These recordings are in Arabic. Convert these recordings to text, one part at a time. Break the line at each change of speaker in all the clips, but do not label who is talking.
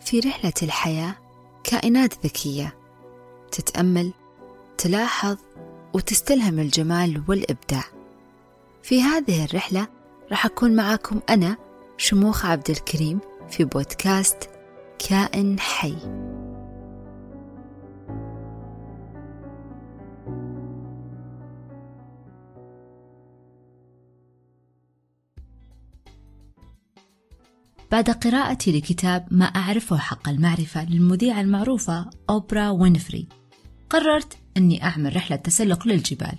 في رحلة الحياة كائنات ذكية. تتأمل تلاحظ وتستلهم الجمال والإبداع. في هذه الرحلة راح أكون معاكم أنا شموخ عبد الكريم في بودكاست كائن حي. بعد قراءتي لكتاب ما أعرفه حق المعرفة للمذيعة المعروفة أوبرا وينفري. قررت أني أعمل رحلة تسلق للجبال.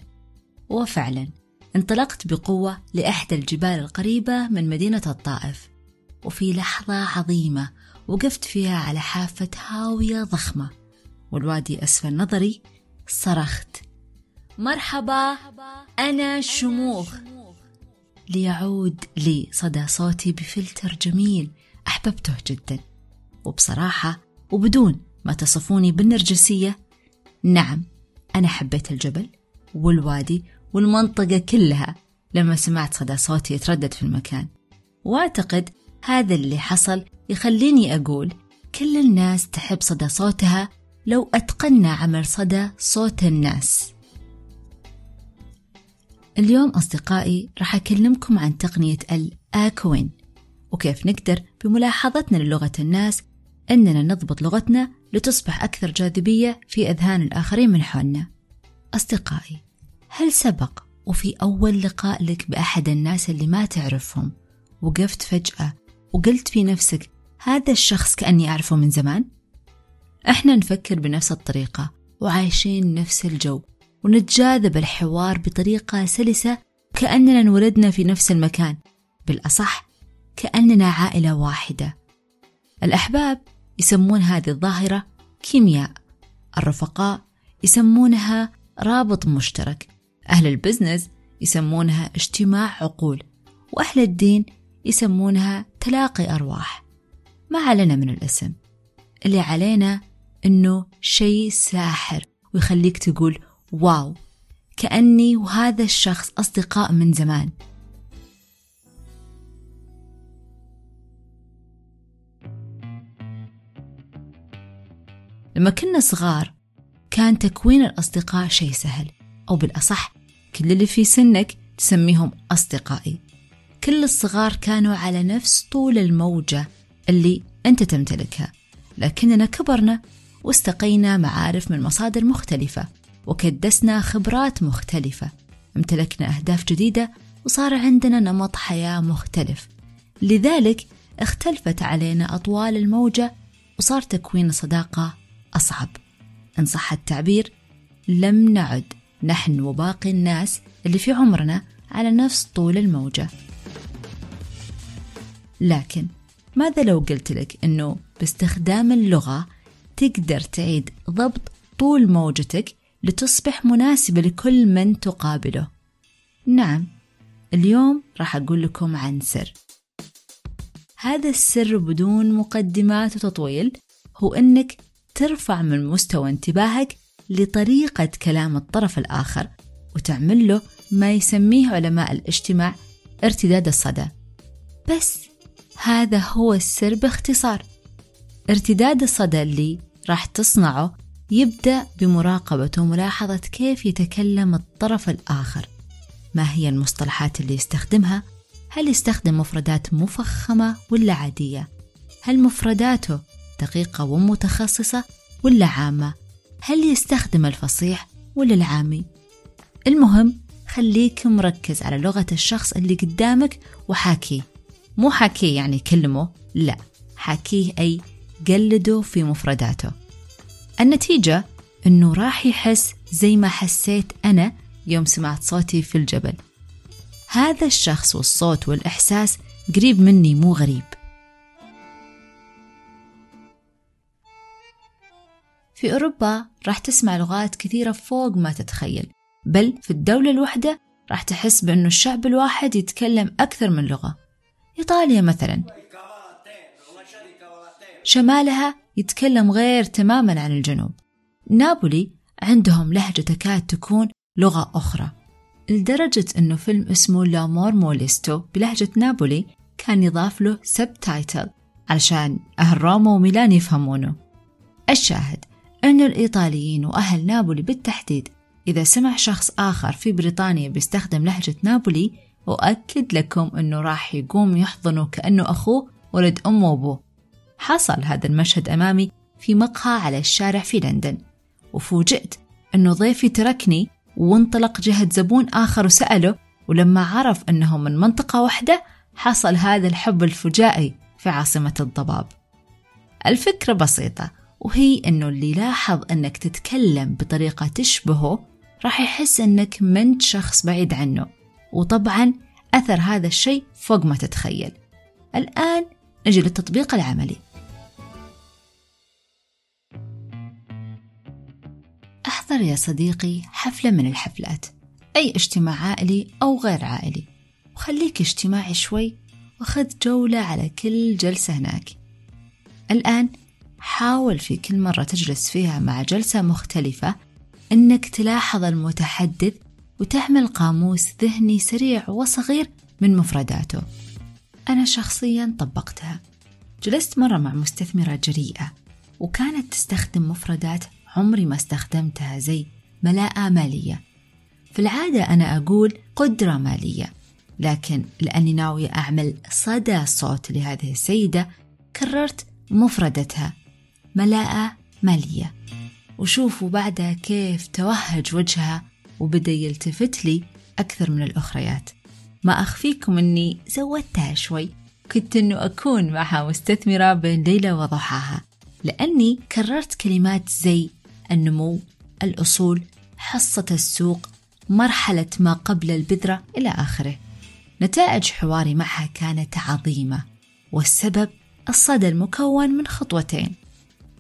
وفعلا انطلقت بقوة لإحدى الجبال القريبة من مدينة الطائف. وفي لحظة عظيمة وقفت فيها على حافة هاوية ضخمة. والوادي أسفل نظري صرخت. مرحبا أنا شموخ. ليعود لي صدى صوتي بفلتر جميل. أحببته جدا. وبصراحة وبدون ما تصفوني بالنرجسية نعم أنا حبيت الجبل والوادي والمنطقة كلها لما سمعت صدى صوتي يتردد في المكان. وأعتقد هذا اللي حصل يخليني أقول كل الناس تحب صدى صوتها لو أتقنا عمل صدى صوت الناس. اليوم أصدقائي راح أكلمكم عن تقنية الآكوين وكيف نقدر بملاحظتنا للغة الناس أننا نضبط لغتنا لتصبح أكثر جاذبية في أذهان الآخرين من حولنا أصدقائي هل سبق وفي أول لقاء لك بأحد الناس اللي ما تعرفهم وقفت فجأة وقلت في نفسك هذا الشخص كأني أعرفه من زمان؟ إحنا نفكر بنفس الطريقة وعايشين نفس الجو ونتجاذب الحوار بطريقة سلسة كأننا انولدنا في نفس المكان بالأصح كأننا عائلة واحدة. الأحباب يسمون هذه الظاهرة كيمياء الرفقاء يسمونها رابط مشترك أهل البزنس يسمونها اجتماع عقول وأهل الدين يسمونها تلاقي أرواح. ما علينا من الاسم اللي علينا إنه شيء ساحر ويخليك تقول واو كأني وهذا الشخص أصدقاء من زمان. لما كنا صغار كان تكوين الأصدقاء شيء سهل أو بالأصح كل اللي في سنك تسميهم أصدقائي. كل الصغار كانوا على نفس طول الموجة اللي أنت تمتلكها لكننا كبرنا واستقينا معارف من مصادر مختلفة. وكدسنا خبرات مختلفة. امتلكنا أهداف جديدة وصار عندنا نمط حياة مختلف. لذلك اختلفت علينا أطوال الموجة وصار تكوين الصداقة أصعب. إن صح التعبير لم نعد نحن وباقي الناس اللي في عمرنا على نفس طول الموجة. لكن ماذا لو قلت لك أنه باستخدام اللغة تقدر تعيد ضبط طول موجتك لتصبح مناسبة لكل من تقابله. نعم اليوم راح أقول لكم عن سر. هذا السر بدون مقدمات وتطويل هو أنك ترفع من مستوى انتباهك لطريقة كلام الطرف الآخر وتعمل له ما يسميه علماء الاجتماع ارتداد الصدى. بس هذا هو السر باختصار. ارتداد الصدى اللي راح تصنعه يبدأ بمراقبة وملاحظة كيف يتكلم الطرف الآخر. ما هي المصطلحات اللي يستخدمها؟ هل يستخدم مفردات مفخمة ولا عادية؟ هل مفرداته دقيقة ومتخصصة ولا عامة؟ هل يستخدم الفصيح ولا العامي؟ المهم خليك مركز على لغة الشخص اللي قدامك وحاكيه. مو حاكيه يعني كلمه لا. حاكيه أي قلده في مفرداته. النتيجة أنه راح يحس زي ما حسيت أنا يوم سمعت صوتي في الجبل. هذا الشخص والصوت والإحساس قريب مني مو غريب. في أوروبا راح تسمع لغات كثيرة فوق ما تتخيل بل في الدولة الواحدة راح تحس بأنه الشعب الواحد يتكلم أكثر من لغة. إيطاليا مثلا. شمالها يتكلم غير تماما عن الجنوب. نابولي عندهم لهجة تكاد تكون لغة أخرى لدرجة أنه فيلم اسمه L'amore molesto بلهجة نابولي كان يضاف له subtitle علشان أهل روما وميلان يفهمونه. الشاهد أن الإيطاليين وأهل نابولي بالتحديد إذا سمع شخص آخر في بريطانيا بيستخدم لهجة نابولي أؤكد لكم أنه راح يقوم يحضنه كأنه أخوه ولد أمه وأبوه. حصل هذا المشهد أمامي في مقهى على الشارع في لندن وفوجئت أنه ضيفي تركني وانطلق جهة زبون آخر وسأله ولما عرف أنهم من منطقة واحدة حصل هذا الحب الفجائي في عاصمة الضباب. الفكرة بسيطة وهي أنه اللي لاحظ أنك تتكلم بطريقة تشبهه راح يحس أنك منت شخص بعيد عنه وطبعا أثر هذا الشيء فوق ما تتخيل. الآن نجي للتطبيق العملي. احضر يا صديقي حفلة من الحفلات أي اجتماع عائلي أو غير عائلي. وخليك اجتماعي شوي وخذ جولة على كل جلسة هناك. الآن حاول في كل مرة تجلس فيها مع جلسة مختلفة أنك تلاحظ المتحدث وتعمل قاموس ذهني سريع وصغير من مفرداته. أنا شخصيا طبقتها. جلست مرة مع مستثمرة جريئة وكانت تستخدم مفردات عمري ما استخدمتها زي ملاءة مالية. في العادة أنا أقول قدرة مالية لكن لأني ناوية أعمل صدى صوت لهذه السيدة كررت مفردتها ملاءة مالية. وشوفوا بعدها كيف توهج وجهها وبدأ يلتفت لي أكثر من الأخريات. ما أخفيكم أني زودتها شوي كنت أنه أكون معها مستثمرة بين ليلة وضحاها لأني كررت كلمات زي النمو الأصول حصة السوق مرحلة ما قبل البذرة إلى آخره. نتائج حواري معها كانت عظيمة والسبب الصدى المكون من خطوتين.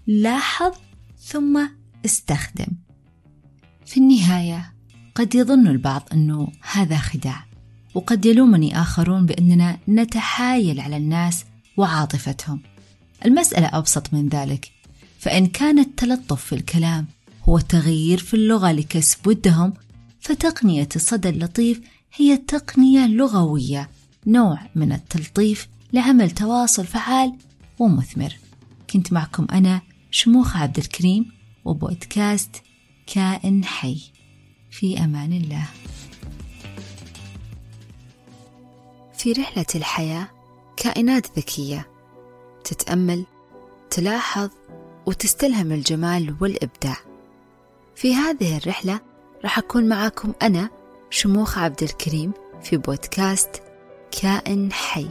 لاحظ ثم استخدم. في النهاية قد يظن البعض أنه هذا خداع وقد يلومني آخرون بأننا نتحايل على الناس وعاطفتهم. المسألة أبسط من ذلك. فإن كان التلطف في الكلام هو تغيير في اللغة لكسب ودهم فتقنية الصدى اللطيف هي تقنية لغوية نوع من التلطيف لعمل تواصل فعال ومثمر. كنت معكم أنا شموخ عبد الكريم وبودكاست كائن حي. في أمان الله. في رحلة الحياة كائنات ذكية تتأمل تلاحظ وتستلهم الجمال والإبداع. في هذه الرحلة راح أكون معاكم أنا شموخ عبد الكريم في بودكاست كائن حي.